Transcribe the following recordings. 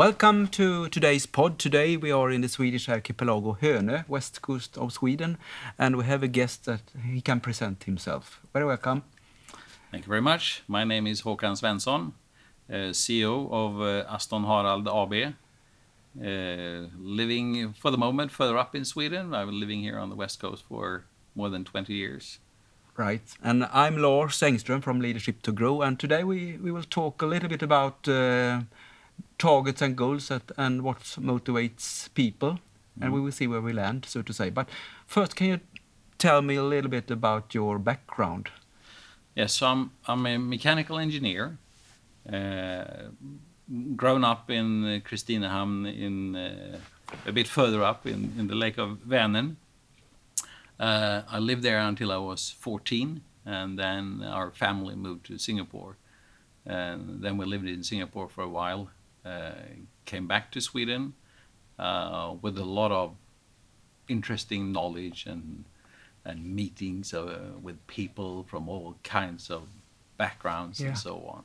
Welcome to today's pod. Today we are in the Swedish archipelago Hönö, west coast of Sweden, and we have a guest that he can present himself. Very welcome. Thank you very much. My name is Håkan Svensson, uh, CEO of uh, Aston Harald AB. Uh, living for the moment further up in Sweden. I've been living here on the west coast for more than 20 years. Right. And I'm Lars Engström from Leadership to Grow, and today we, we will talk a little bit about uh, targets and goals and what motivates people, and we will see where we land, so to say. But first, can you tell me a little bit about your background? Yes, so I'm, I'm a mechanical engineer. Uh, grown up in uh, Kristinehamn, in uh, a bit further up in, in the lake of Vänern. Uh, I lived there until I was 14, and then our family moved to Singapore. And then we lived in Singapore for a while. Uh, came back to Sweden uh, with a lot of interesting knowledge and and meetings uh, with people from all kinds of backgrounds Yeah. and so on.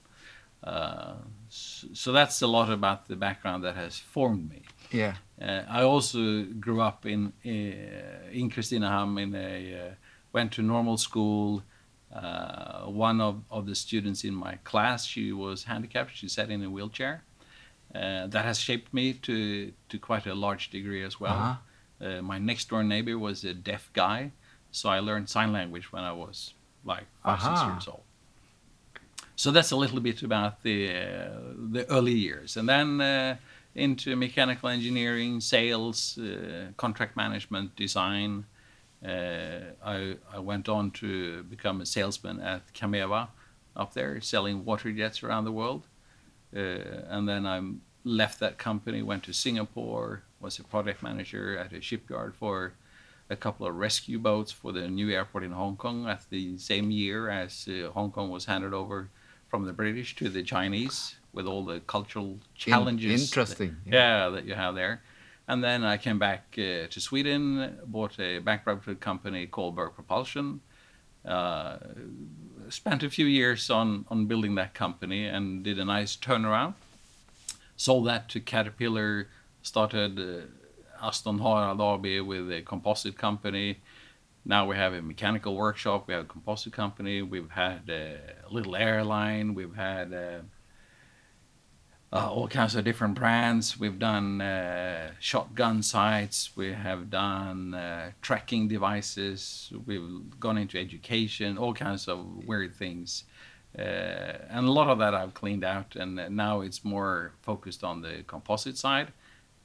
Uh, so, so that's a lot about the background that has formed me. Yeah. Uh, I also grew up in uh, in Kristinehamn. In a uh, went to normal school. Uh, one of, of the students in my class, she was handicapped. She sat in a wheelchair. Uh, that has shaped me to to quite a large degree as well. Uh-huh. Uh, my next door neighbor was a deaf guy, so I learned sign language when I was like 5 six years old. So that's a little bit about the uh, the early years, and then uh, into mechanical engineering, sales, uh, contract management, design. Uh, I I went on to become a salesman at Kamewa up there, selling water jets around the world, uh, and then I left that company, went to Singapore, was a project manager at a shipyard for a couple of rescue boats for the new airport in Hong Kong at the same year as uh, Hong Kong was handed over from the British to the Chinese with all the cultural challenges. interesting, That, yeah. yeah, that you have there. And then I came back uh, to Sweden, bought a bankrupted company called Berg Propulsion. Uh, spent a few years on, on building that company and did a nice turnaround. Sold that to Caterpillar, started uh, Aston Harald AB with a composite company. Now we have a mechanical workshop, we have a composite company, we've had a little airline, we've had uh, uh, all kinds of different brands. We've done uh, shotgun sights, we have done uh, tracking devices, we've gone into education, all kinds of weird things. Uh, and a lot of that I've cleaned out, and now it's more focused on the composite side.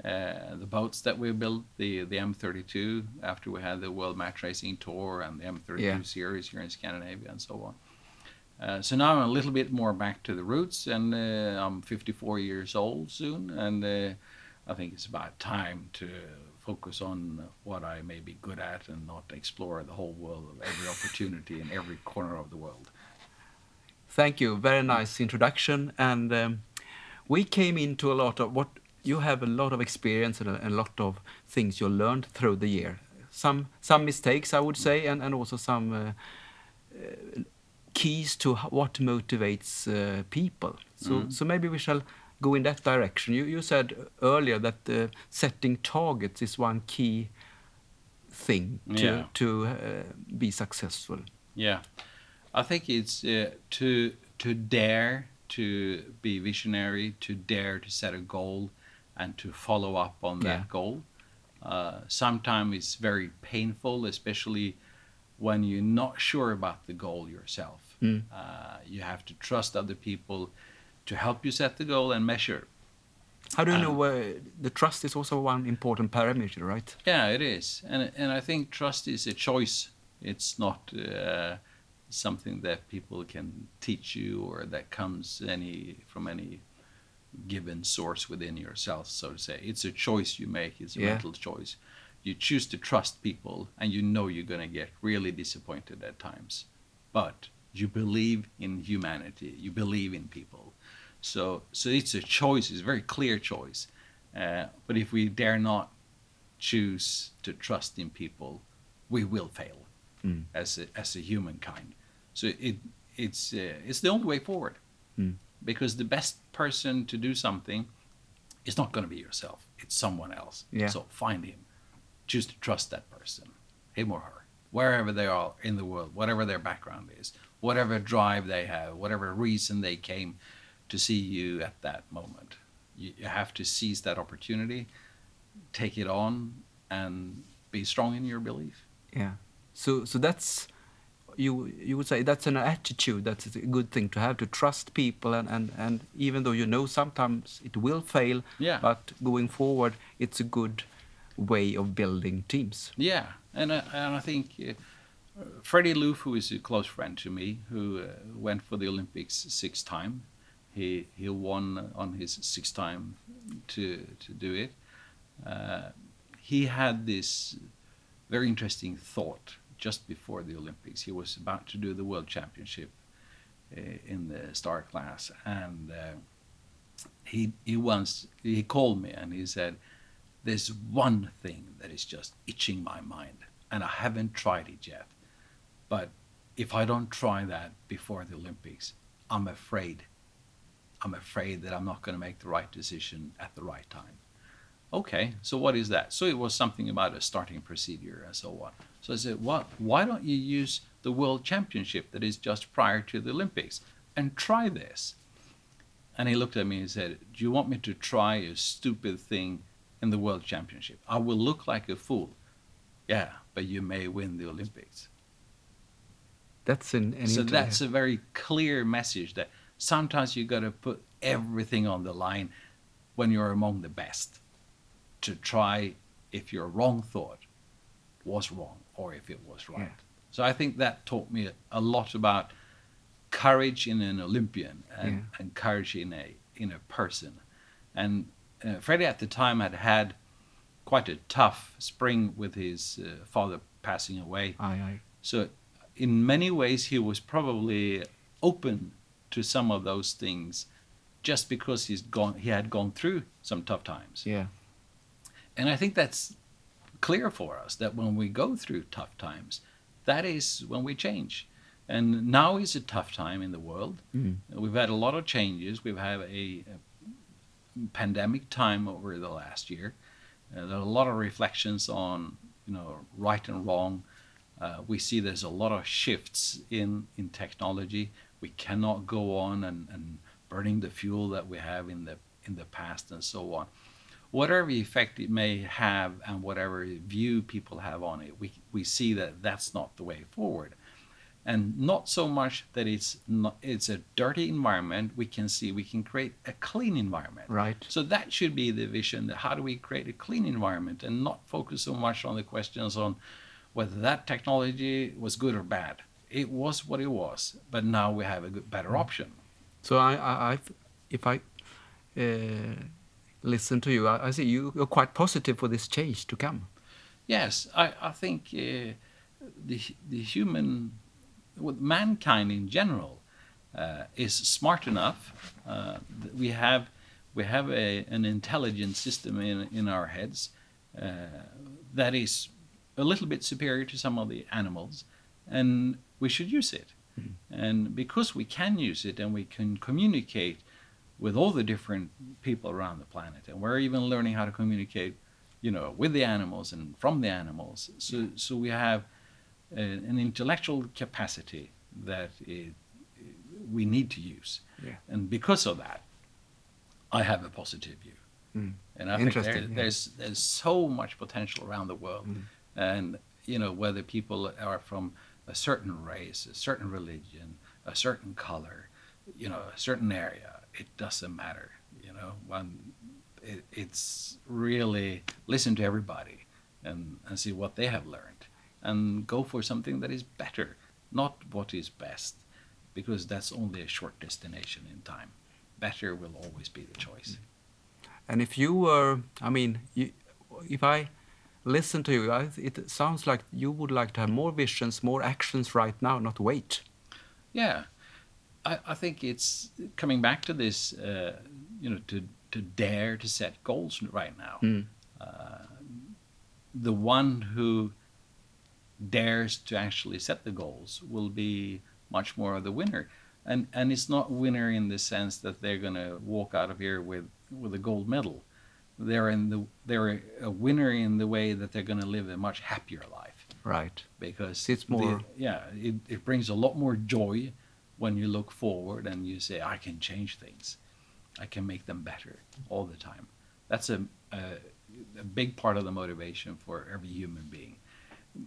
Uh, the boats that we built, the the M32, after we had the World Match Racing Tour and the M32 Yeah. series here in Scandinavia and so on. Uh, so now I'm a little bit more back to the roots, and uh, I'm 54 years old soon, and uh, I think it's about time to focus on what I may be good at and not explore the whole world of every opportunity in every corner of the world. Thank you. Very nice introduction. And um, we came into a lot of what you have a lot of experience and a, a lot of things you learned through the year. Some some mistakes, I would say, and, and also some uh, uh, keys to what motivates uh, people. So so maybe we shall go in that direction. You you said earlier that uh, setting targets is one key thing to Yeah. to uh, be successful. Yeah, I think it's uh, to to dare to be visionary, to dare to set a goal, and to follow up on Yeah. that goal. Uh, Sometimes it's very painful, especially when you're not sure about the goal yourself. Mm. Uh, you have to trust other people to help you set the goal and measure. How do you Um, know where the trust is also one important parameter, right? Yeah, it is, and and I think trust is a choice. It's not uh, something that people can teach you or that comes any from any given source within yourself, so to say. It's a choice you make. It's a Yeah. mental choice. You choose to trust people, and you know you're going to get really disappointed at times. But you believe in humanity, you believe in people. So, so it's a choice, it's a very clear choice. Uh, but if we dare not choose to trust in people, we will fail Mm. as a, as a humankind. So it it's uh, it's the only way forward, Mm. because the best person to do something is not going to be yourself; it's someone else. Yeah. So find him, choose to trust that person, him or her, wherever they are in the world, whatever their background is, whatever drive they have, whatever reason they came to see you at that moment. You, you have to seize that opportunity, take it on, and be strong in your belief. Yeah. So so that's you you would say that's an attitude that's a good thing to have to trust people and and and even though you know sometimes it will fail Yeah. but going forward it's a good way of building teams. Yeah, and uh, and I think uh, Freddie Lööf, who is a close friend to me, who uh, went for the Olympics six time, he he won on his sixth time to to do it. Uh, he had this very interesting thought just before the Olympics. He was about to do the World Championship uh, in the star class, and uh, he he once he called me and he said, "There's one thing that is just itching my mind, and I haven't tried it yet. But if I don't try that before the Olympics, I'm afraid. I'm afraid that I'm not going to make the right decision at the right time." Okay, so what is that? So it was something about a starting procedure and so on. So I said, "What? Why don't you use the World Championship that is just prior to the Olympics and try this?" And he looked at me and said, Do you want me to try a stupid thing in the World Championship? I will look like a fool. Yeah, but you may win the Olympics. That's an, an so that's a very clear message that sometimes you got to put everything on the line when you're among the best to try if your wrong thought was wrong or if it was right. Yeah. So I think that taught me a lot about courage in an Olympian and, Yeah. and courage in a in a person. And uh, Freddie at the time had had quite a tough spring with his uh, father passing away. Aye, aye. So, in many ways, he was probably open to some of those things, just because he's gone. He had gone through some tough times, Yeah. And I think that's clear for us that when we go through tough times, that is when we change. And now is a tough time in the world. Mm. We've had a lot of changes. We've had a, a pandemic time over the last year. Uh, there are a lot of reflections on you know right and wrong. Uh, we see there's a lot of shifts in in technology. We cannot go on and, and burning the fuel that we have in the in the past and so on. Whatever effect it may have and whatever view people have on it, we we see that that's not the way forward. And not so much that it's not, it's a dirty environment we can see we can create a clean environment. Right. so that should be the vision that how do we create a clean environment and not focus so much on the questions on whether that technology was good or bad. It was what it was but now we have a good, better option. So I, I, I if I uh, listen to you, I, I see you, you're quite positive for this change to come. Yes, I, I think uh, the the human, mankind in general, uh, is smart enough. Uh, we have we have a, an intelligent system in in our heads uh, that is a little bit superior to some of the animals, and we should use it. And because we can use it and we can communicate with all the different people around the planet, and we're even learning how to communicate you know, with the animals and from the animals. So, so we have a, an intellectual capacity that it, we need to use. Yeah. And because of that, I have a positive view. Mm. And I think there, yeah. there's there's so much potential around the world, Mm. and you know whether people are from a certain race, a certain religion, a certain color, you know, a certain area, it doesn't matter. You know, when it, it's really listen to everybody and, and see what they have learned and go for something that is better, not what is best, because that's only a short destination in time. Better will always be the choice. And if you were, I mean, you, if I listen to you, I, it sounds like you would like to have more visions, more actions right now, not wait. Yeah, I, I think it's coming back to this, uh, you know, to to dare to set goals right now. Mm. Uh, the one who dares to actually set the goals will be much more of the winner. And and it's not winner in the sense that they're going to walk out of here with with a gold medal. They're in the they're a winner in the way that they're going to live a much happier life Right. because It's the- more- yeah it, it brings a lot more joy when you look forward and you say I can change things, I can make them better all the time. That's a a, a big part of the motivation for every human being.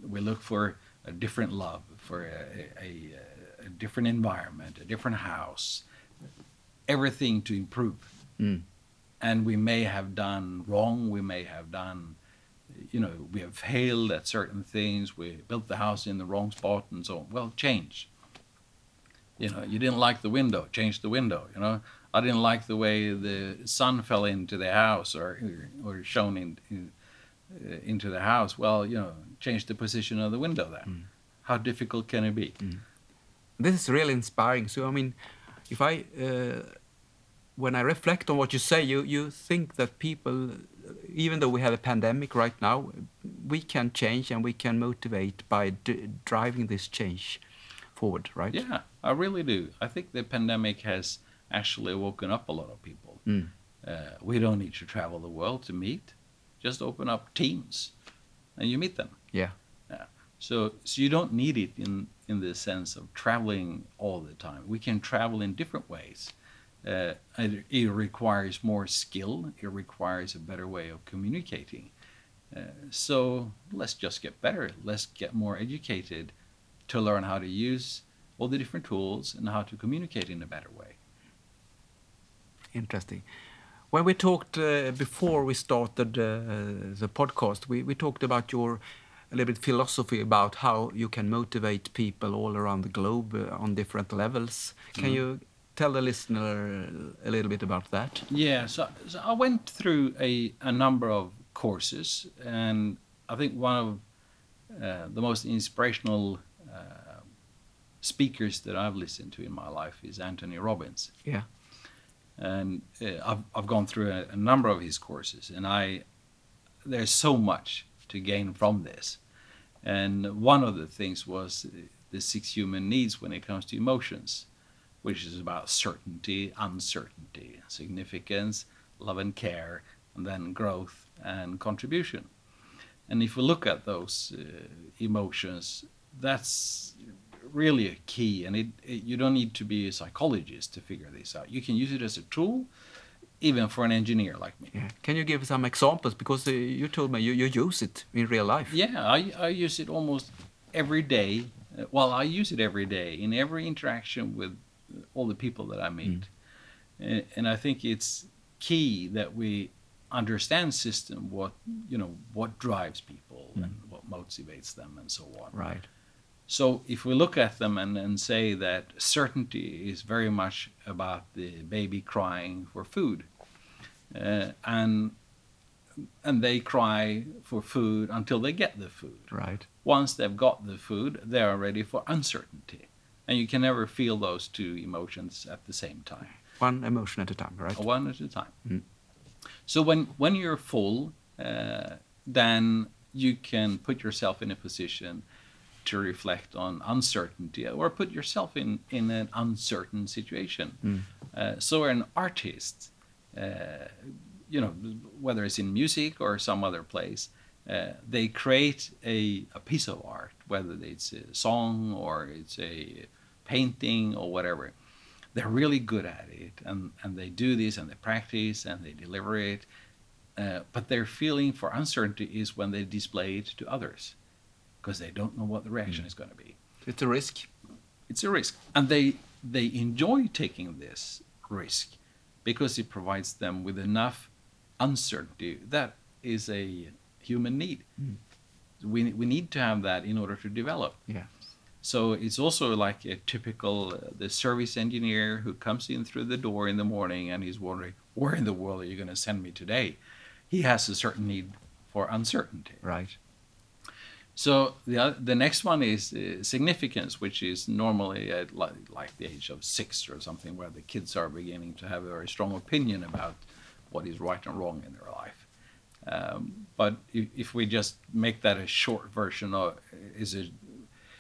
We look for a different love, for a, a, a, different environment, a different house, everything to improve. Mm. And we may have done wrong. We may have done, you know, we have failed at certain things. We built the house in the wrong spot and so on. Well, change. You know, you didn't like the window, change the window. You know, I didn't like the way the sun fell into the house or or shone in, in uh, into the house. Well, you know, change the position of the window then. How difficult can it be? This is really inspiring. So, I mean, if I, uh, when I reflect on what you say, you, you think that people, even though we have a pandemic right now, we can change and we can motivate by d- driving this change forward, right? Yeah, I really do. I think the pandemic has actually woken up a lot of people. Mm. Uh, we don't need to travel the world to meet. Just open up Teams, and you meet them. Yeah. So, so you don't need it in in the sense of traveling all the time. We can travel in different ways. Uh, it, it requires more skill. It requires a better way of communicating. Uh, so let's just get better. Let's get more educated to learn how to use all the different tools and how to communicate in a better way. Interesting. When we talked uh, before we started uh, the podcast, we, we talked about your a little bit philosophy about how you can motivate people all around the globe uh, on different levels. Can you tell the listener a little bit about that? Yeah, so, so I went through a, a number of courses, and I think one of uh, the most inspirational uh, speakers that I've listened to in my life is Anthony Robbins. Yeah. And uh, I've, I've gone through a, a number of his courses, and I there's so much to gain from this. And one of the things was the six human needs when it comes to emotions, which is about certainty, uncertainty, significance, love and care, and then growth and contribution. And if we look at those uh, emotions, that's really a key. And it, it, you don't need to be a psychologist to figure this out. You can use it as a tool, even for an engineer like me. Yeah. Can you give some examples? Because uh, you told me you, you use it in real life. Yeah, I, I use it almost every day. Uh, Well, I use it every day in every interaction with all the people that I meet. And, and I think it's key that we understand system what you know what drives people and what motivates them and so on. Right. So if we look at them and, and say that certainty is very much about the baby crying for food, uh, and and they cry for food until they get the food. Right. Once they've got the food, they are ready for uncertainty, and you can never feel those two emotions at the same time One emotion at a time, right? one at a time. Mm. So when when you're full, uh, then you can put yourself in a position to reflect on uncertainty or put yourself in in an uncertain situation. Uh, so an artist, uh, you know, whether it's in music or some other place. Uh, they create a, a piece of art, whether it's a song or it's a painting or whatever they're really good at it and, and they do this and they practice and they deliver it uh, but their feeling for uncertainty is when they display it to others because they don't know what the reaction is going to be It's a risk. it's a risk and they they enjoy taking this risk because it provides them with enough uncertainty that is a human need we, we need to have that in order to develop Yeah. so it's also like a typical uh, the service engineer who comes in through the door in the morning and he's wondering where in the world are you going to send me today. He has a certain need for uncertainty. Right. So the the next one is uh, significance, which is normally at like, like the age of six or something, where the kids are beginning to have a very strong opinion about what is right and wrong in their life. Um, but if, if we just make that a short version of, is it,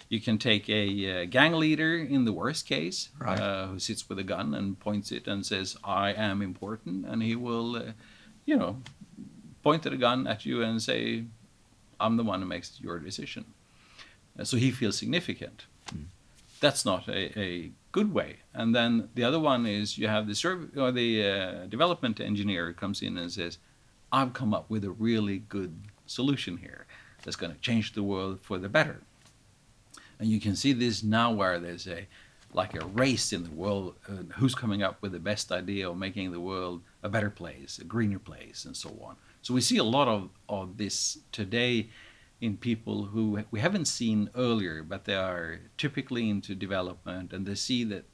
you can take a uh, gang leader in the worst case, Right. uh, who sits with a gun and points it and says, "I am important," and he will, uh, you know, point the gun at you and say, I'm the one who makes your decision. Uh, so he feels significant. That's not a, a good way. And then the other one is you have the serv- or the uh, development engineer who comes in and says, I've come up with a really good solution here that's going to change the world for the better. And you can see this now where there's a like a race in the world uh, who's coming up with the best idea of making the world a better place, a greener place, and so on. So we see a lot of, of this today in people who we haven't seen earlier, but they are typically into development and they see that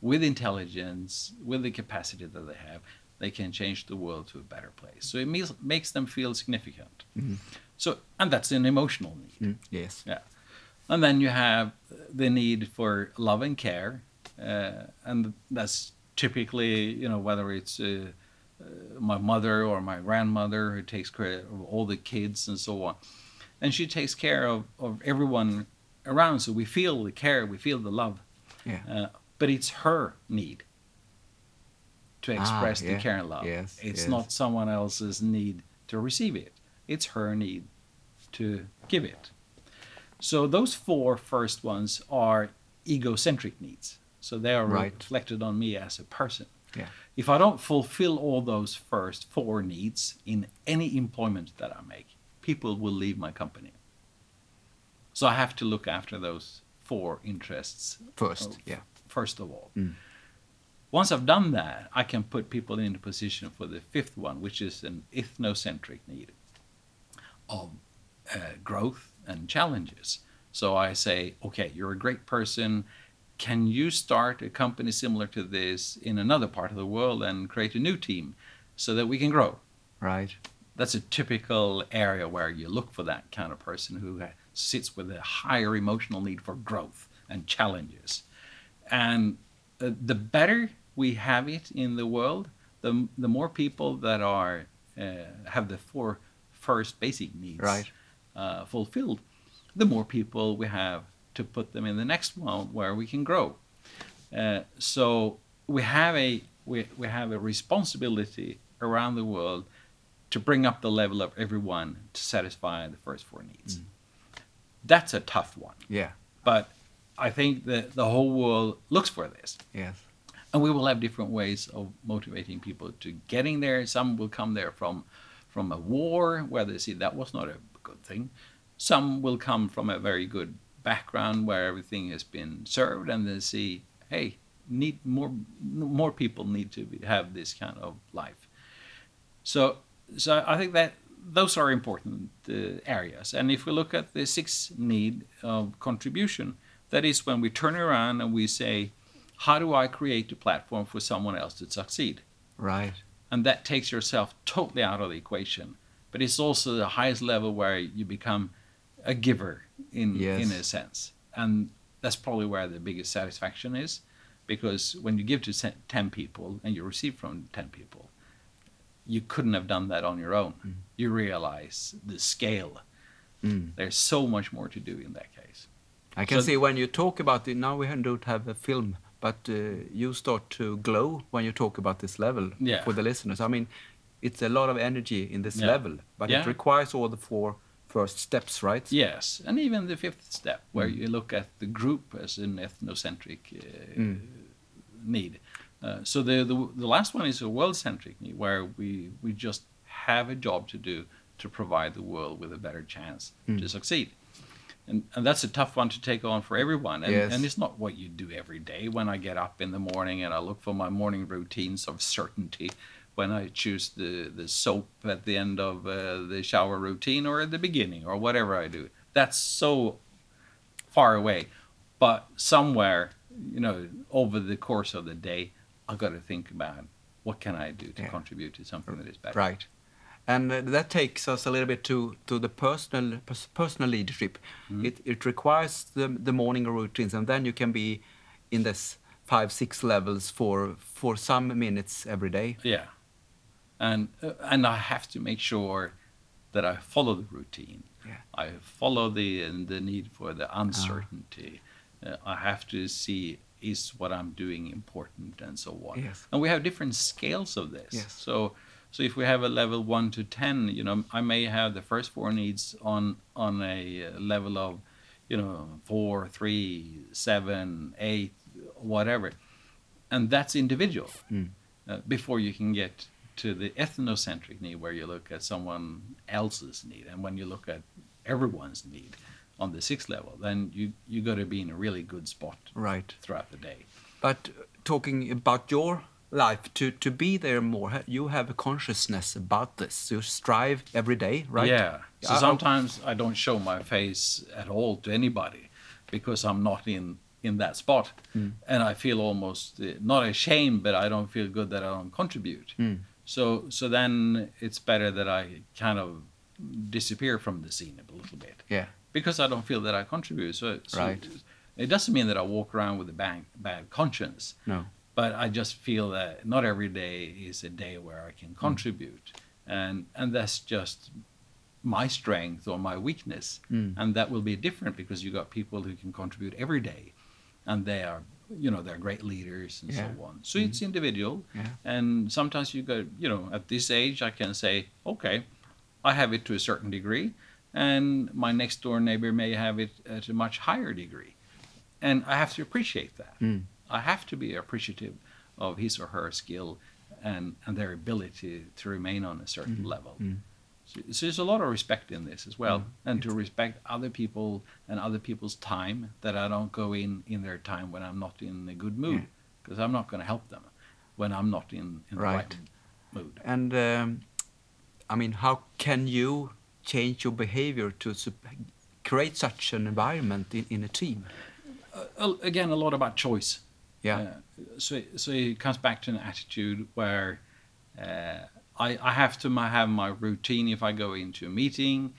with intelligence, with the capacity that they have, they can change the world to a better place. So it means, makes them feel significant. So, and that's an emotional need. Mm, Yes. Yeah. And then you have the need for love and care. Uh, and that's typically, you know, whether it's uh, my mother or my grandmother who takes care of all the kids and so on. And she takes care of, of everyone around. So we feel the care, we feel the love. Yeah. Uh, but it's her need to Ah, express the yeah. care and love. Yes, It's yes. not someone else's need to receive it. It's her need to give it. So those four first ones are egocentric needs. So they are Right. reflected on me as a person. Yeah. If I don't fulfill all those first four needs in any employment that I make, people will leave my company. So I have to look after those four interests First. Oh. Yeah. first of all. Mm. Once I've done that, I can put people in a position for the fifth one, which is an ethnocentric need of uh, growth and challenges. So I say, okay, you're a great person. Can you start a company similar to this in another part of the world and create a new team so that we can grow? Right. That's a typical area where you look for that kind of person who sits with a higher emotional need for growth and challenges. And uh, the better we have it in the world, the, the more people that are uh, have the four first basic needs Right. uh, fulfilled, the more people we have to put them in the next one where we can grow. Uh, so we have a we, we have a responsibility around the world to bring up the level of everyone to satisfy the first four needs. That's a tough one, Yeah. but I think that the whole world looks for this. Yes. And we will have different ways of motivating people to getting there. Some will come there from from a war where they see that was not a good thing. Some will come from a very good background where everything has been served and they see, hey, need more more people need to be, have this kind of life. So so I think that those are important uh, areas. And if we look at the sixth need of contribution, that is when we turn around and we say, how do I create a platform for someone else to succeed? Right. And that takes yourself totally out of the equation. But it's also the highest level where you become a giver in Yes. in a sense. And that's probably where the biggest satisfaction is. Because when you give to 10 people and you receive from 10 people, you couldn't have done that on your own. You realize the scale. Mm. There's so much more to do in that case. I can So- see when you talk about it, now we don't have a film, but uh, you start to glow when you talk about this level Yeah. for the listeners. I mean, it's a lot of energy in this Yeah. level, but Yeah. it requires all the four first steps, right? Yes, and even the fifth step, where you look at the group as an ethnocentric uh, Mm. need. Uh, so the, the the last one is a world-centric need, where we we just have a job to do to provide the world with a better chance Mm. to succeed. And, and that's a tough one to take on for everyone. And, Yes. and it's not what you do every day. When I get up in the morning and I look for my morning routines of certainty, when I choose the, the soap at the end of uh, the shower routine or at the beginning or whatever I do, that's so far away. But somewhere, you know, over the course of the day, I've got to think about what can I do to Yeah. contribute to something that is better. Right. And uh, that takes us a little bit to, to the personal personal leadership. It, it requires the, the morning routines, and then you can be in this five six levels for for some minutes every day. Yeah, and uh, and I have to make sure that I follow the routine. Yeah. I follow the the need for the uncertainty. Uh, I have to see is what I'm doing important and so on. Yes. And we have different scales of this. Yes. So so if we have a level one to ten, you know, I may have the first four needs on on a uh, level of, you know, four, three, seven, eight, whatever, and that's individual. Uh, before you can get to the ethnocentric need, where you look at someone else's need, and when you look at everyone's need on the sixth level, then you you got to be in a really good spot Right. throughout the day. But talking about your life, to, to be there more, you have a consciousness about this. You strive every day, right? Yeah. So I- sometimes I don't show my face at all to anybody because I'm not in in that spot, and I feel almost uh, not ashamed, but I don't feel good that I don't contribute. So so then it's better that I kind of disappear from the scene a little bit Yeah. because I don't feel that I contribute. So, so Right. it doesn't mean that I walk around with a bad, bad conscience, No. but I just feel that not every day is a day where I can contribute, and and that's just my strength or my weakness, Mm. and that will be different because you got people who can contribute every day, and they are you know they're great leaders and Yeah. so on. So it's individual, Yeah. and sometimes you go you know at this age I can say okay, I have it to a certain degree, and my next door neighbor may have it at a much higher degree, and I have to appreciate that. Mm. I have to be appreciative of his or her skill and, and their ability to remain on a certain level. mm. So, there's a lot of respect in this as well, and to respect other people and other people's time. That I don't go in in their time when I'm not in a good mood, Yeah. because I'm not going to help them when I'm not in, in the Right. right mood. And um, I mean, how can you change your behavior to create such an environment in, in a team? Uh, again, a lot about choice. Yeah. Uh, so, so it comes back to an attitude where uh, I, I have to my, have my routine if I go into a meeting.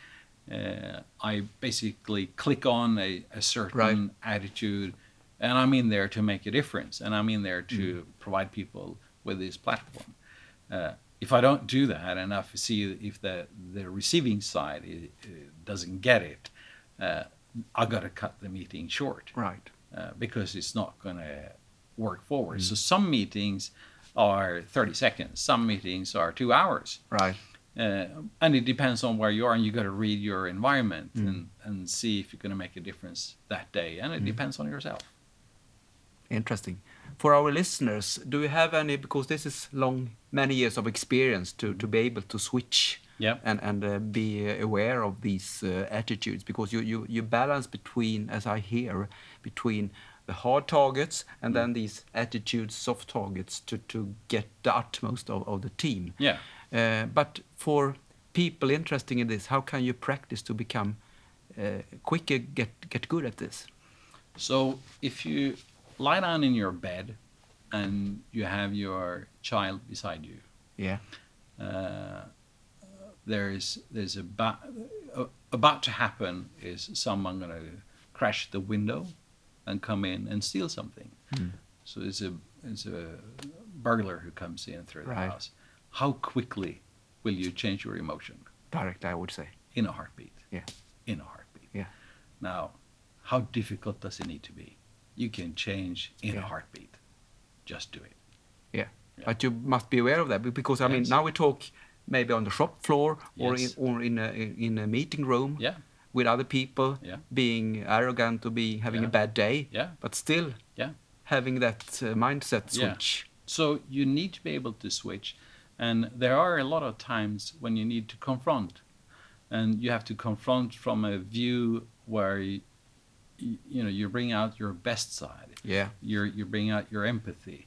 Uh, I basically click on a, a certain Right. attitude, and I'm in there to make a difference, and I'm in there to provide people with this platform. Uh, if I don't do that, and I see if the the receiving side i i doesn't get it, uh, I got to cut the meeting short Right. uh, because it's not going to work forward. So some meetings are 30 seconds, some meetings are two hours. Right. Uh, and it depends on where you are, and you got to read your environment and, and see if you're going to make a difference that day. And it depends on yourself. Interesting. For our listeners, do you have any? Because this is long, many years of experience to, to be able to switch Yeah. and and uh, be aware of these uh, attitudes. Because you, you you balance between, as I hear, between the hard targets and then these attitudes, soft targets, to to get the utmost of, of the team. Yeah. Uh, but for people interested in this, how can you practice to become uh, quicker, get get good at this? So if you lie down in your bed and you have your child beside you, Yeah. uh, there's there's about uh, about to happen is someone going to crash the window and come in and steal something. Hmm. So it's a it's a burglar who comes in through the Right. house. How quickly will you change your emotion? Direct, I would say. In a heartbeat. Yeah. In a heartbeat. Yeah. Now, how difficult does it need to be? You can change in Yeah. a heartbeat. Just do it. Yeah. Yeah. But you must be aware of that because I mean now we talk maybe on the shop floor or in, or in a in a meeting room Yeah. With other people Yeah. being arrogant or being having a bad day. Yeah. But still Yeah. having that uh, mindset Yeah. switch. So you need to be able to switch. And there are a lot of times when you need to confront. And you have to confront from a view where you, you know you bring out your best side. Yeah. You you bring out your empathy.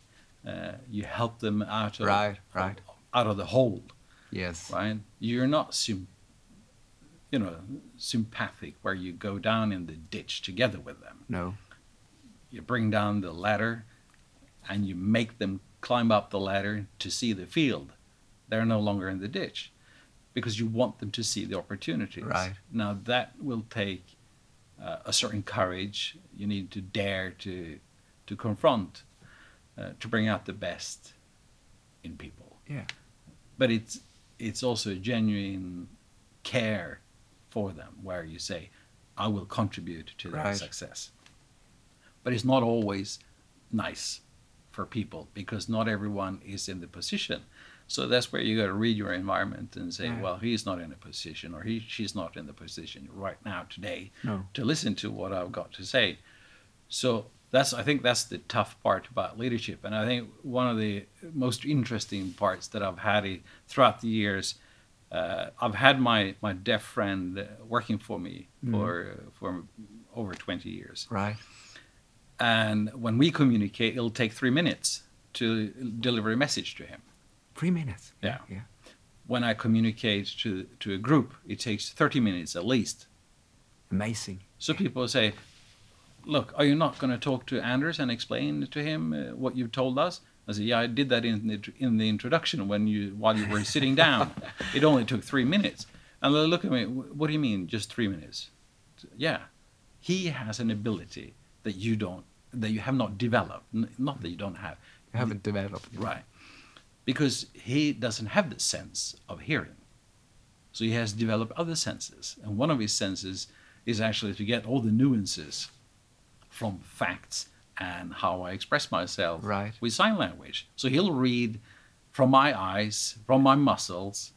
Uh, you help them out of Right, right. out of the hole. Yes. Right. You're not sim, you know sympathetic where you go down in the ditch together with them No. you bring down the ladder and you make them climb up the ladder to see the field. They're no longer in the ditch. because you want them to see the opportunities. Right. Now that will take uh, a certain courage. You need to dare to to confront, uh, to bring out the best in people. Yeah. But it's it's also a genuine care for them, where you say, "I will contribute to their Right. success." But it's not always nice for people because not everyone is in the position. So that's where you got to read your environment and say, Right. well, he's not in a position or he, she's not in the position right now today No. to listen to what I've got to say. So that's I think that's the tough part about leadership, and I think one of the most interesting parts that I've had throughout the years. Uh, I've had my my deaf friend uh, working for me for for over 20 years, Right. and when we communicate, it'll take three minutes to deliver a message to him. Three minutes. Yeah. Yeah. When I communicate to to a group, it takes 30 minutes at least. Amazing. So people say, "Look, are you not going to talk to Anders and explain to him uh, what you've told us?" I say, "Yeah, I did that in the in the introduction when you while you were sitting down. It only took three minutes." And they look at me. What do you mean, just three minutes? Yeah, he has an ability that you don't, that you have not developed. Not that you don't have, You haven't developed. right? Because he doesn't have the sense of hearing. So he has developed other senses. And one of his senses is actually to get all the nuances from facts and how I express myself Right. with sign language. So he'll read from my eyes, from my muscles,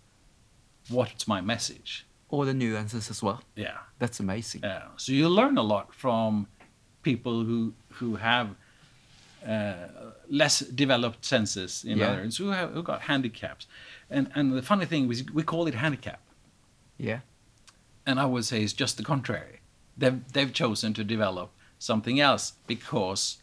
what's my message. All the nuances as well. Yeah. That's amazing. Yeah. So you learn a lot from people who who have uh, less developed senses, in Yeah. other words, who have who got handicaps. And and the funny thing is we call it handicap, Yeah. and I would say it's just the contrary. They've they've chosen to develop something else because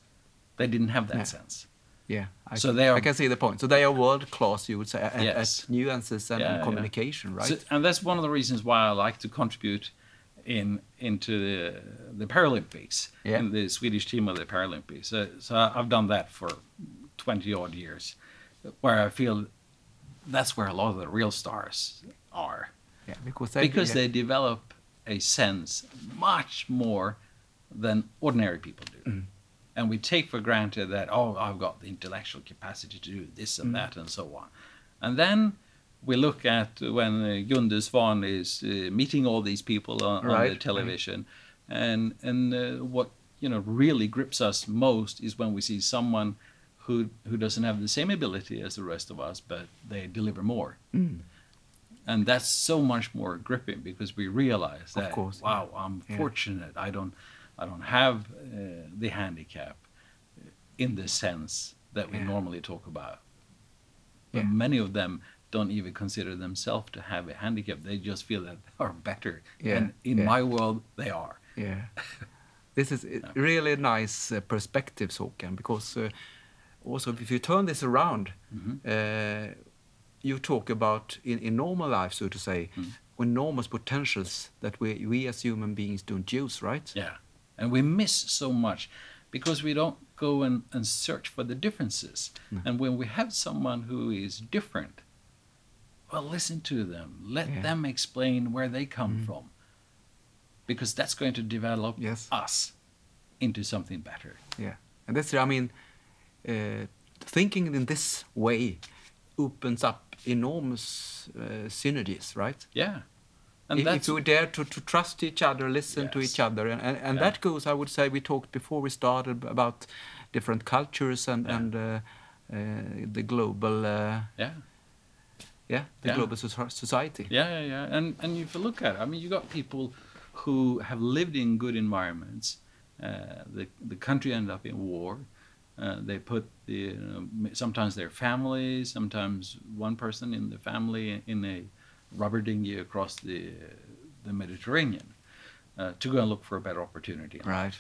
they didn't have that Yeah. sense. Yeah. I, So they are- I can see the point. So they are world class, you would say, at, Yes. at nuances and, Yeah, and yeah. communication, right? So, and that's one of the reasons why I like to contribute in into the, the Paralympics Yeah. in the Swedish team of the Paralympics. So, so I've done that for twenty odd years, where I feel that's where a lot of the real stars are yeah, because they, because they develop a sense much more than ordinary people do. Mm. And we take for granted that, oh, I've got the intellectual capacity to do this and Mm. that and so on. And then we look at when uh, Gunde Svan is uh, meeting all these people on, on the Right, right. television. And, and uh, what you know really grips us most is when we see someone who, who doesn't have the same ability as the rest of us, but they deliver more Mm. and that's so much more gripping because we realize Of that course, wow i'm Yeah. fortunate i don't i don't have uh, the handicap in the sense that we Yeah. normally talk about but Yeah. many of them don't even consider themselves to have a handicap they just feel that they are better Yeah, and in my world they are Yeah. This is a really nice uh, perspective, Håkan, because uh, also if you turn this around, Mm-hmm. uh, you talk about in, in normal life, so to say, Mm. enormous potentials that we, we as human beings don't use, right? Yeah. And we miss so much because we don't go and, and search for the differences. And when we have someone who is different, well, listen to them. Let Yeah. them explain where they come from. Because that's going to develop Yes. us into something better. Yeah. And that's, I mean, uh, thinking in this way opens up enormous uh, synergies, right? Yeah. And if, we dare to, to trust each other, listen to each other, and, and, and Yeah. that goes, I would say, we talked before we started about different cultures and, Yeah. and uh, uh, the global, uh, yeah. yeah, the Yeah. global soci- society. Yeah, yeah, yeah. And and if you look at it, I mean, you got people who have lived in good environments. Uh, the the country ended up in war. Uh, they put the you know, sometimes their families, sometimes one person in the family in a rubber dinghy across the the Mediterranean uh, to go and look for a better opportunity. Right.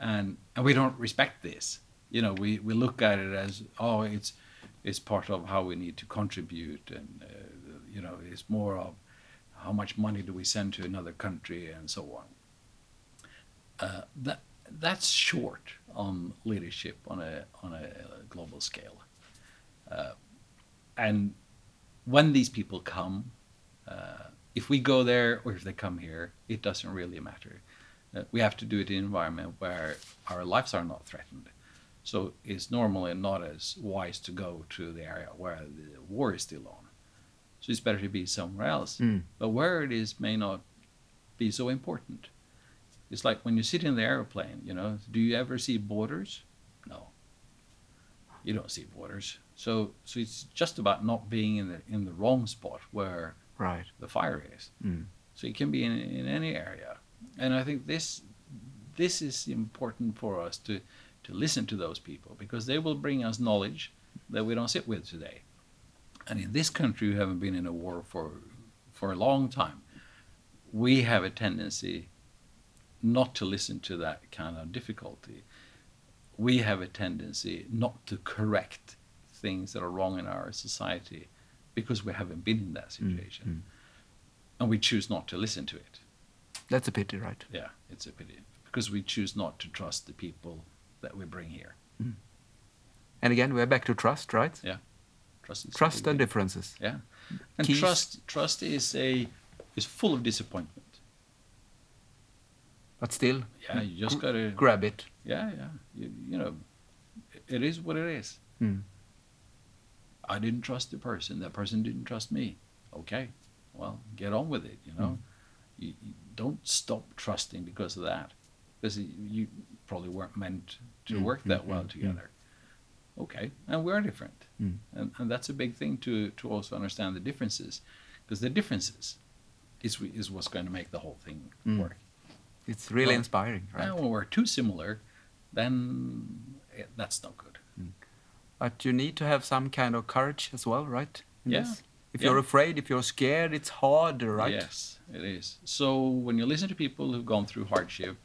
and and we don't respect this. You know, we, we look at it as oh, it's it's part of how we need to contribute, and uh, you know, it's more of how much money do we send to another country and so on. Uh, that that's short on leadership on a on a global scale, uh, and when these people come, Uh, if we go there or if they come here, it doesn't really matter. Uh, we have to do it in an environment where our lives are not threatened. So it's normally not as wise to go to the area where the war is still on. So it's better to be somewhere else. Mm. But where it is may not be so important. It's like when you sit in the airplane, you know, do you ever see borders? You don't see borders. So so it's just about not being in the in the wrong spot where Right. the fire is. Mm. So it can be in, in any area. And I think this this is important for us to to listen to those people because they will bring us knowledge that we don't sit with today. And in this country we haven't been in a war for for a long time, we have a tendency not to listen to that kind of difficulty. We have a tendency not to correct things that are wrong in our society because we haven't been in that situation. mm. And we choose not to listen to it. That's a pity, right? Yeah, it's a pity. Because we choose not to trust the people that we bring here. And again, we're back to trust, right? Yeah. Trust Trust and differences. Yeah. And Keys. trust trust is a is full of disappointment. But still, Yeah, you just gotta grab it. Yeah, yeah. You, you know, it is what it is. Mm. I didn't trust the person. That person didn't trust me. Okay, well, get on with it. You know, you, you don't stop trusting because of that, because you, probably weren't meant to Mm, work that mm, well mm, mm. together. Okay, and we're different, Mm. and and that's a big thing to to also understand the differences, because the differences is is what's going to make the whole thing Mm. work. It's really Well, inspiring, right? Now, when we're too similar, then eh, that's no good. But you need to have some kind of courage as well, right? In Yeah. this. If Yeah. you're afraid, if you're scared, it's harder, right? Yes, it is. So when you listen to people who've gone through hardship,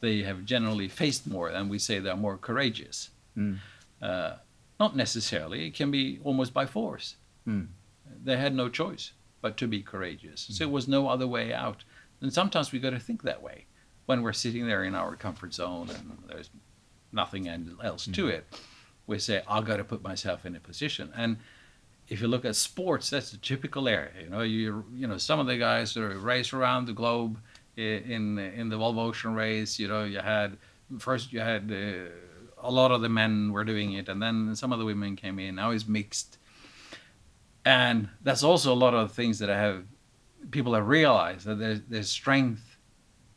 they have generally faced more, and we say they're more courageous. Mm. Uh, not necessarily; it can be almost by force. Mm. They had no choice but to be courageous. So it was no other way out. And sometimes we got to think that way when we're sitting there in our comfort zone and there's nothing else to it. We say, "I got to put myself in a position." And if you look at sports, that's a typical area. You know, you you know some of the guys that are race around the globe in in the Volvo Ocean race. You know, you had first you had uh, a lot of the men were doing it, and then some of the women came in. Now it's mixed, and that's also a lot of things that I have people have realized that there's there's strength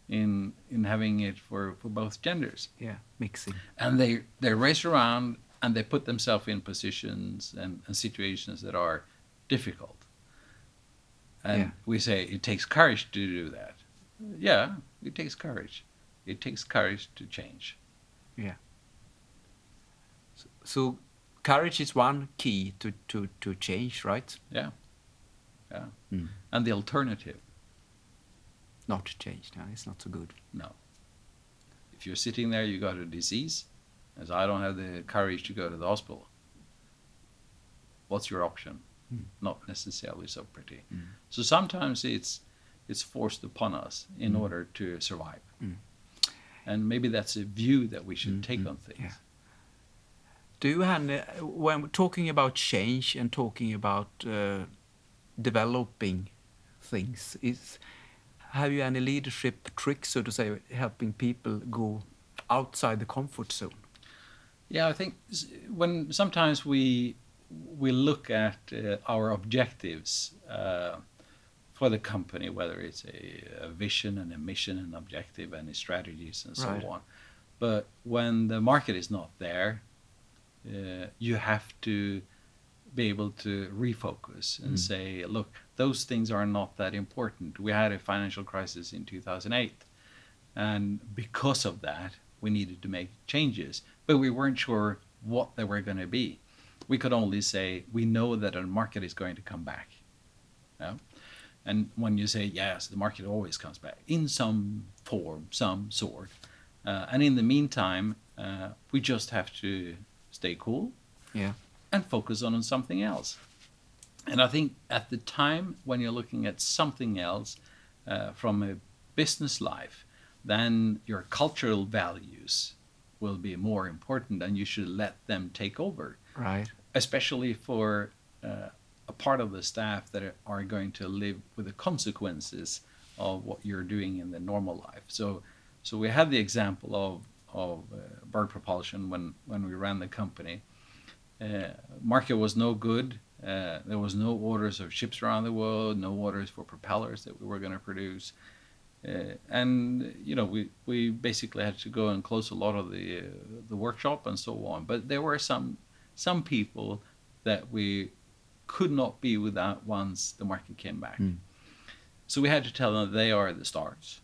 in in having it for for both genders Yeah, mixing. and they they race around and they put themselves in positions and, and situations that are difficult and Yeah. we say it takes courage to do that yeah it takes courage it takes courage to change Yeah. So courage is one key to, to, to change, right? yeah yeah Mm. and the alternative Not to change. No, it's not so good. no if you're sitting there you got a disease as i don't have the courage to go to the hospital what's your option Mm. not necessarily so pretty Mm. so sometimes it's it's forced upon us in Mm. order to survive Mm. and maybe that's a view that we should Mm, take on things yeah. Do you, Hanne, when talking about change and talking about uh, developing things, is have you any leadership tricks, so to say, helping people go outside the comfort zone? Yeah, I think when sometimes we we look at uh, our objectives uh, for the company, whether it's a, a vision and a mission and objective and strategies and so Right. on, but when the market is not there, uh, you have to be able to refocus and Mm. say, look, those things are not that important. We had a financial crisis in 2008, and because of that, we needed to make changes, but we weren't sure what they were going to be. We could only say we know that a market is going to come back. And when you say yes, the market always comes back in some form, some sort. Uh, and in the meantime, uh, we just have to stay cool Yeah. And focus on something else. And I think at the time when you're looking at something else uh, from a business life, then your cultural values will be more important and you should let them take over, Right. especially for uh, a part of the staff that are going to live with the consequences of what you're doing in the normal life. So, so we had the example of of uh, Berg Propulsion when when we ran the company. Uh, market was no good. Uh, there was no orders of ships around the world, no orders for propellers that we were going to produce. Uh, and you know we, we basically had to go and close a lot of the uh, the workshop and so on. But there were some some people that we could not be without once the market came back. Mm. So we had to tell them they are the stars.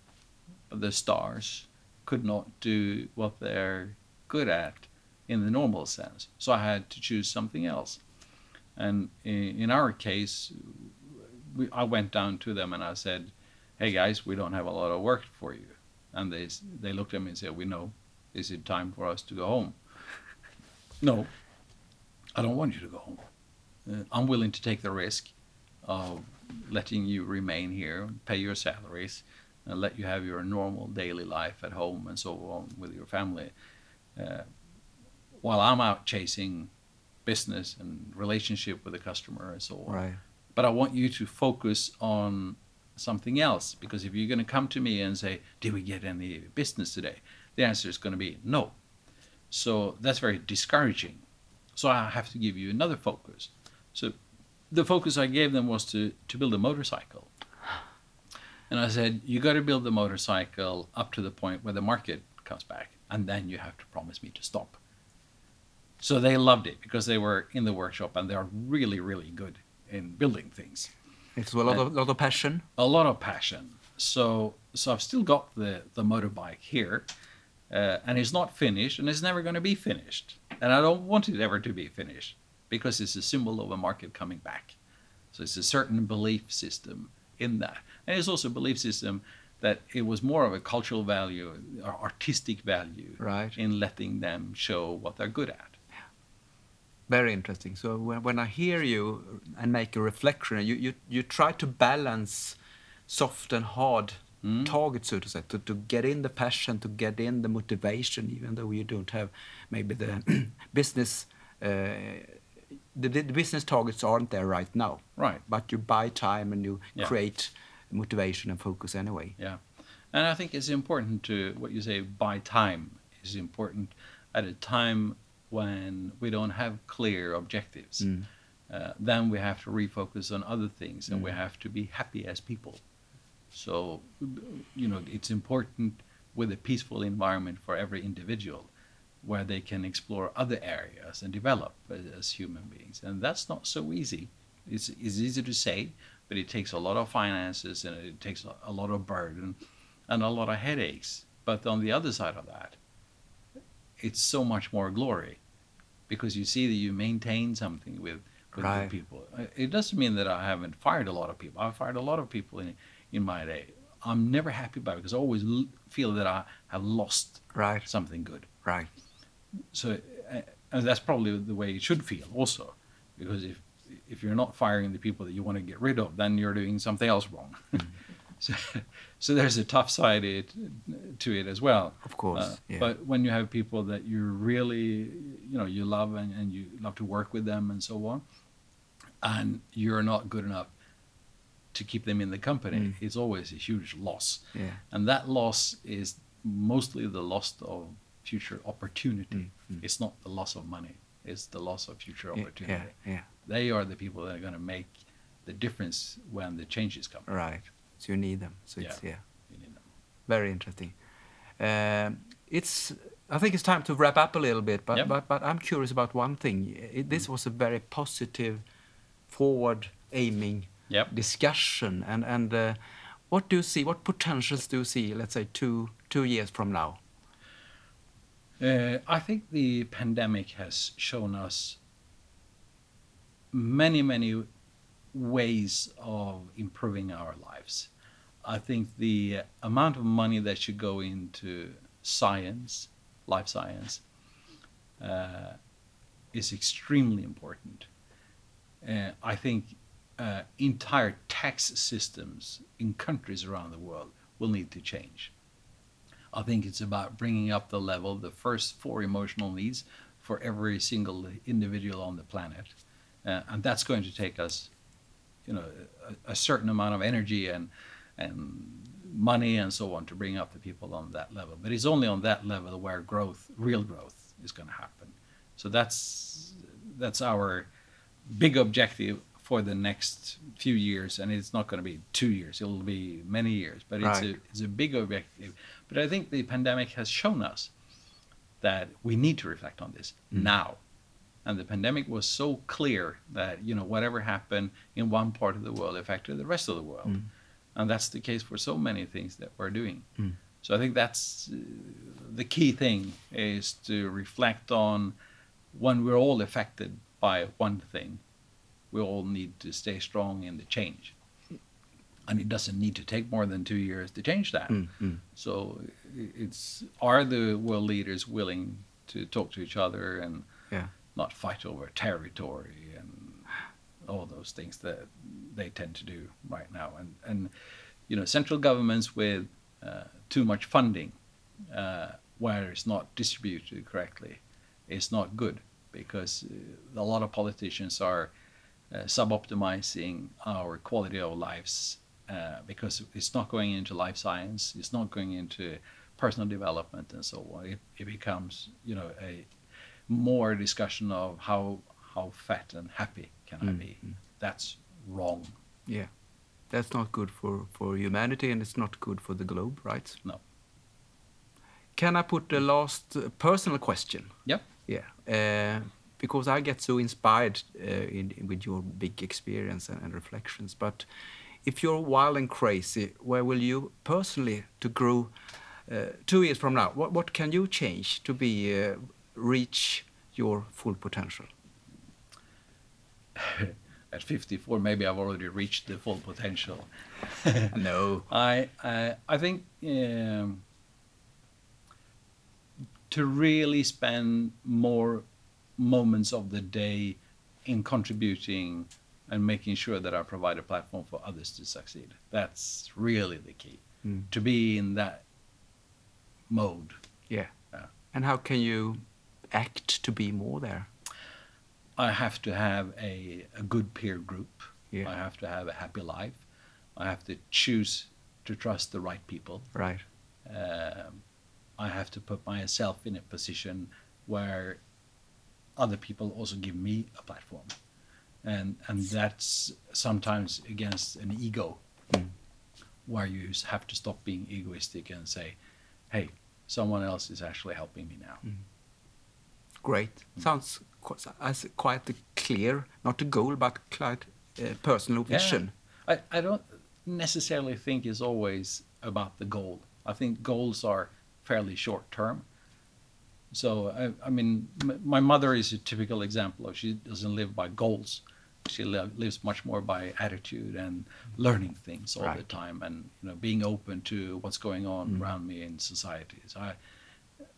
The stars could not do what they're good at in the normal sense. So I had to choose something else. And in, our case, we, I went down to them and I said, "Hey guys, we don't have a lot of work for you." And they they looked at me and said, "We know. Is it time for us to go home?" no, I don't want you to go home. Uh, I'm willing to take the risk of letting you remain here, pay your salaries, and let you have your normal daily life at home and so on with your family, uh, while I'm out chasing business and relationship with the customer and so on. Right. But I want you to focus on something else because if you're going to come to me and say, "Did we get any business today?" the answer is going to be no. So that's very discouraging. So I have to give you another focus. So the focus I gave them was to, to build a motorcycle. And I said, you got to build the motorcycle up to the point where the market comes back, and then you have to promise me to stop. So they loved it because they were in the workshop and they are really, really good in building things. It's a lot, of, lot of passion. A lot of passion. So, so I've still got the, the motorbike here, uh, and it's not finished, and it's never going to be finished. And I don't want it ever to be finished because it's a symbol of a market coming back. So it's a certain belief system in that. And it's also a belief system that it was more of a cultural value, or artistic value, right. in letting them show what they're good at. Very interesting. So when, when I hear you and make a reflection, you, you, you try to balance soft and hard mm. targets, so to say, to, to get in the passion, to get in the motivation, even though you don't have maybe the business uh, the, the, business targets aren't there right now. Right. But you buy time and you yeah. create motivation and focus anyway. Yeah. And I think it's important to what you say buy time is important at a time when we don't have clear objectives. Mm. Uh, then we have to refocus on other things and mm. we have to be happy as people. So, you know, it's important with a peaceful environment for every individual where they can explore other areas and develop as human beings. And that's not so easy. It's, it's easy to say, but it takes a lot of finances and it takes a, lot of burden and a lot of headaches. But on the other side of that, it's so much more glory because you see that you maintain something with, with right. people. It doesn't mean that I haven't fired a lot of people. I've fired a lot of people in, in my day. I'm never happy about it because I always feel that I have lost right. something good. Right so uh, and that's probably the way you should feel also because if if you're not firing the people that you want to get rid of then you're doing something else wrong mm-hmm. so, so there's a tough side it, to it as well of course uh, yeah. but when you have people that you really you know you love and, and you love to work with them and so on and you're not good enough to keep them in the company mm. it's always a huge loss yeah. and that loss is mostly the loss of future opportunity. Mm-hmm. It's not the loss of money. It's the loss of future opportunity. Yeah, yeah. They are the people that are going to make the difference when the changes come. Right. So you need them. So yeah, it's yeah. You need them. Very interesting. Um, it's. I think it's time to wrap up a little bit, but yep. but but I'm curious about one thing. It, this mm. was a very positive, forward-aiming yep. discussion, and and uh, what do you see? What potentials do you see? Let's say two two years from now. Uh, I think the pandemic has shown us many, many ways of improving our lives. I think the amount of money that should go into science, life science, uh, is extremely important. Uh, I think uh, entire tax systems in countries around the world will need to change. I think it's about bringing up the level, the first four emotional needs for every single individual on the planet. Uh, and that's going to take us you know a, a certain amount of energy and and money and so on to bring up the people on that level. But it's only on that level where growth, real growth, is going to happen. So that's that's our big objective for the next few years, and it's not going to be two years; it'll be many years. But it's Right. a it's a big objective. But I think the pandemic has shown us that we need to reflect on this mm. now. And the pandemic was so clear that you know whatever happened in one part of the world affected the rest of the world, mm. And that's the case for so many things that we're doing. So I think that's uh, the key thing is to reflect on when we're all affected by one thing, we all need to stay strong in the change. And it doesn't need to take more than two years to change that. Mm, mm. So it's are the world leaders willing to talk to each other and Yeah. not fight over territory and all those things that they tend to do right now. And and you know, central governments with uh, too much funding, uh, where it's not distributed correctly, is not good because uh, a lot of politicians are uh, suboptimizing our quality of lives uh, because it's not going into life science, it's not going into personal development and so on. It, it becomes, you know, a more discussion of how how fat and happy can I be. That's wrong. Yeah. That's not good for, for humanity and it's not good for the globe, right? No. Can I put the last uh, personal question? Yeah. Yeah. Uh, because I get so inspired uh, in, in- with your big experience and, and reflections. But if you're wild and crazy, where will you personally to grow uh, two years from now? What, what can you change to be uh, reach your full potential? At 54, maybe I've already reached the full potential. no. I I, I think um, to really spend more moments of the day in contributing and making sure that I provide a platform for others to succeed. That's really the key. Mm. To be in that mode. Yeah. Yeah. And how can you act to be more there? I have to have a, a good peer group. Yeah. I have to have a happy life. I have to choose to trust the right people. Right. um, I have to put myself in a position where other people also give me a platform, and and that's sometimes against an ego, Mm. where you have to stop being egoistic and say, "Hey, someone else is actually helping me now." Great. Sounds qu- as quite a clear, not a goal, but quite uh, personal Yeah. vision. I, I don't necessarily think it's always about the goal. I think goals are fairly short term. So, I, I mean, m- my mother is a typical example of she doesn't live by goals. She li- lives much more by attitude and learning things all the time and you know being open to what's going on around me in society. So I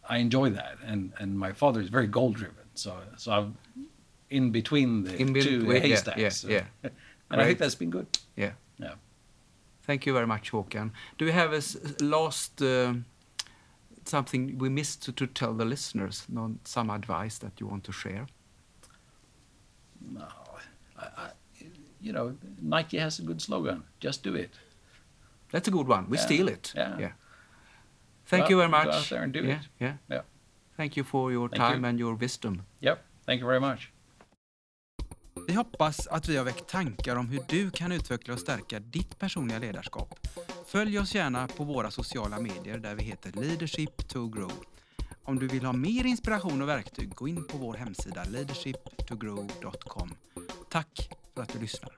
I enjoy that and and my father is very goal driven. So so I'm in between the In two between, haystacks. yeah, So- yeah. and I think that's been good. Yeah. Yeah. Thank you very much, Håkan. Do you have a last um something we missed to, to tell the listeners? No, some advice that you want to share? No, I, I, you know, Nike has a good slogan: "Just do it." That's a good one. We Yeah, steal it. yeah. yeah. Thank Go you very go much. out there and do yeah, it. Yeah. Yeah. Thank you for your Thank time you. and your wisdom. Yep. Thank you very much. Vi hoppas att vi har väckt tankar om hur du kan utveckla och stärka ditt personliga ledarskap. Följ oss gärna på våra sociala medier där vi heter Leadership to Grow. Om du vill ha mer inspiration och verktyg, gå in på vår hemsida leadershiptogrow.com. Tack för att du lyssnar.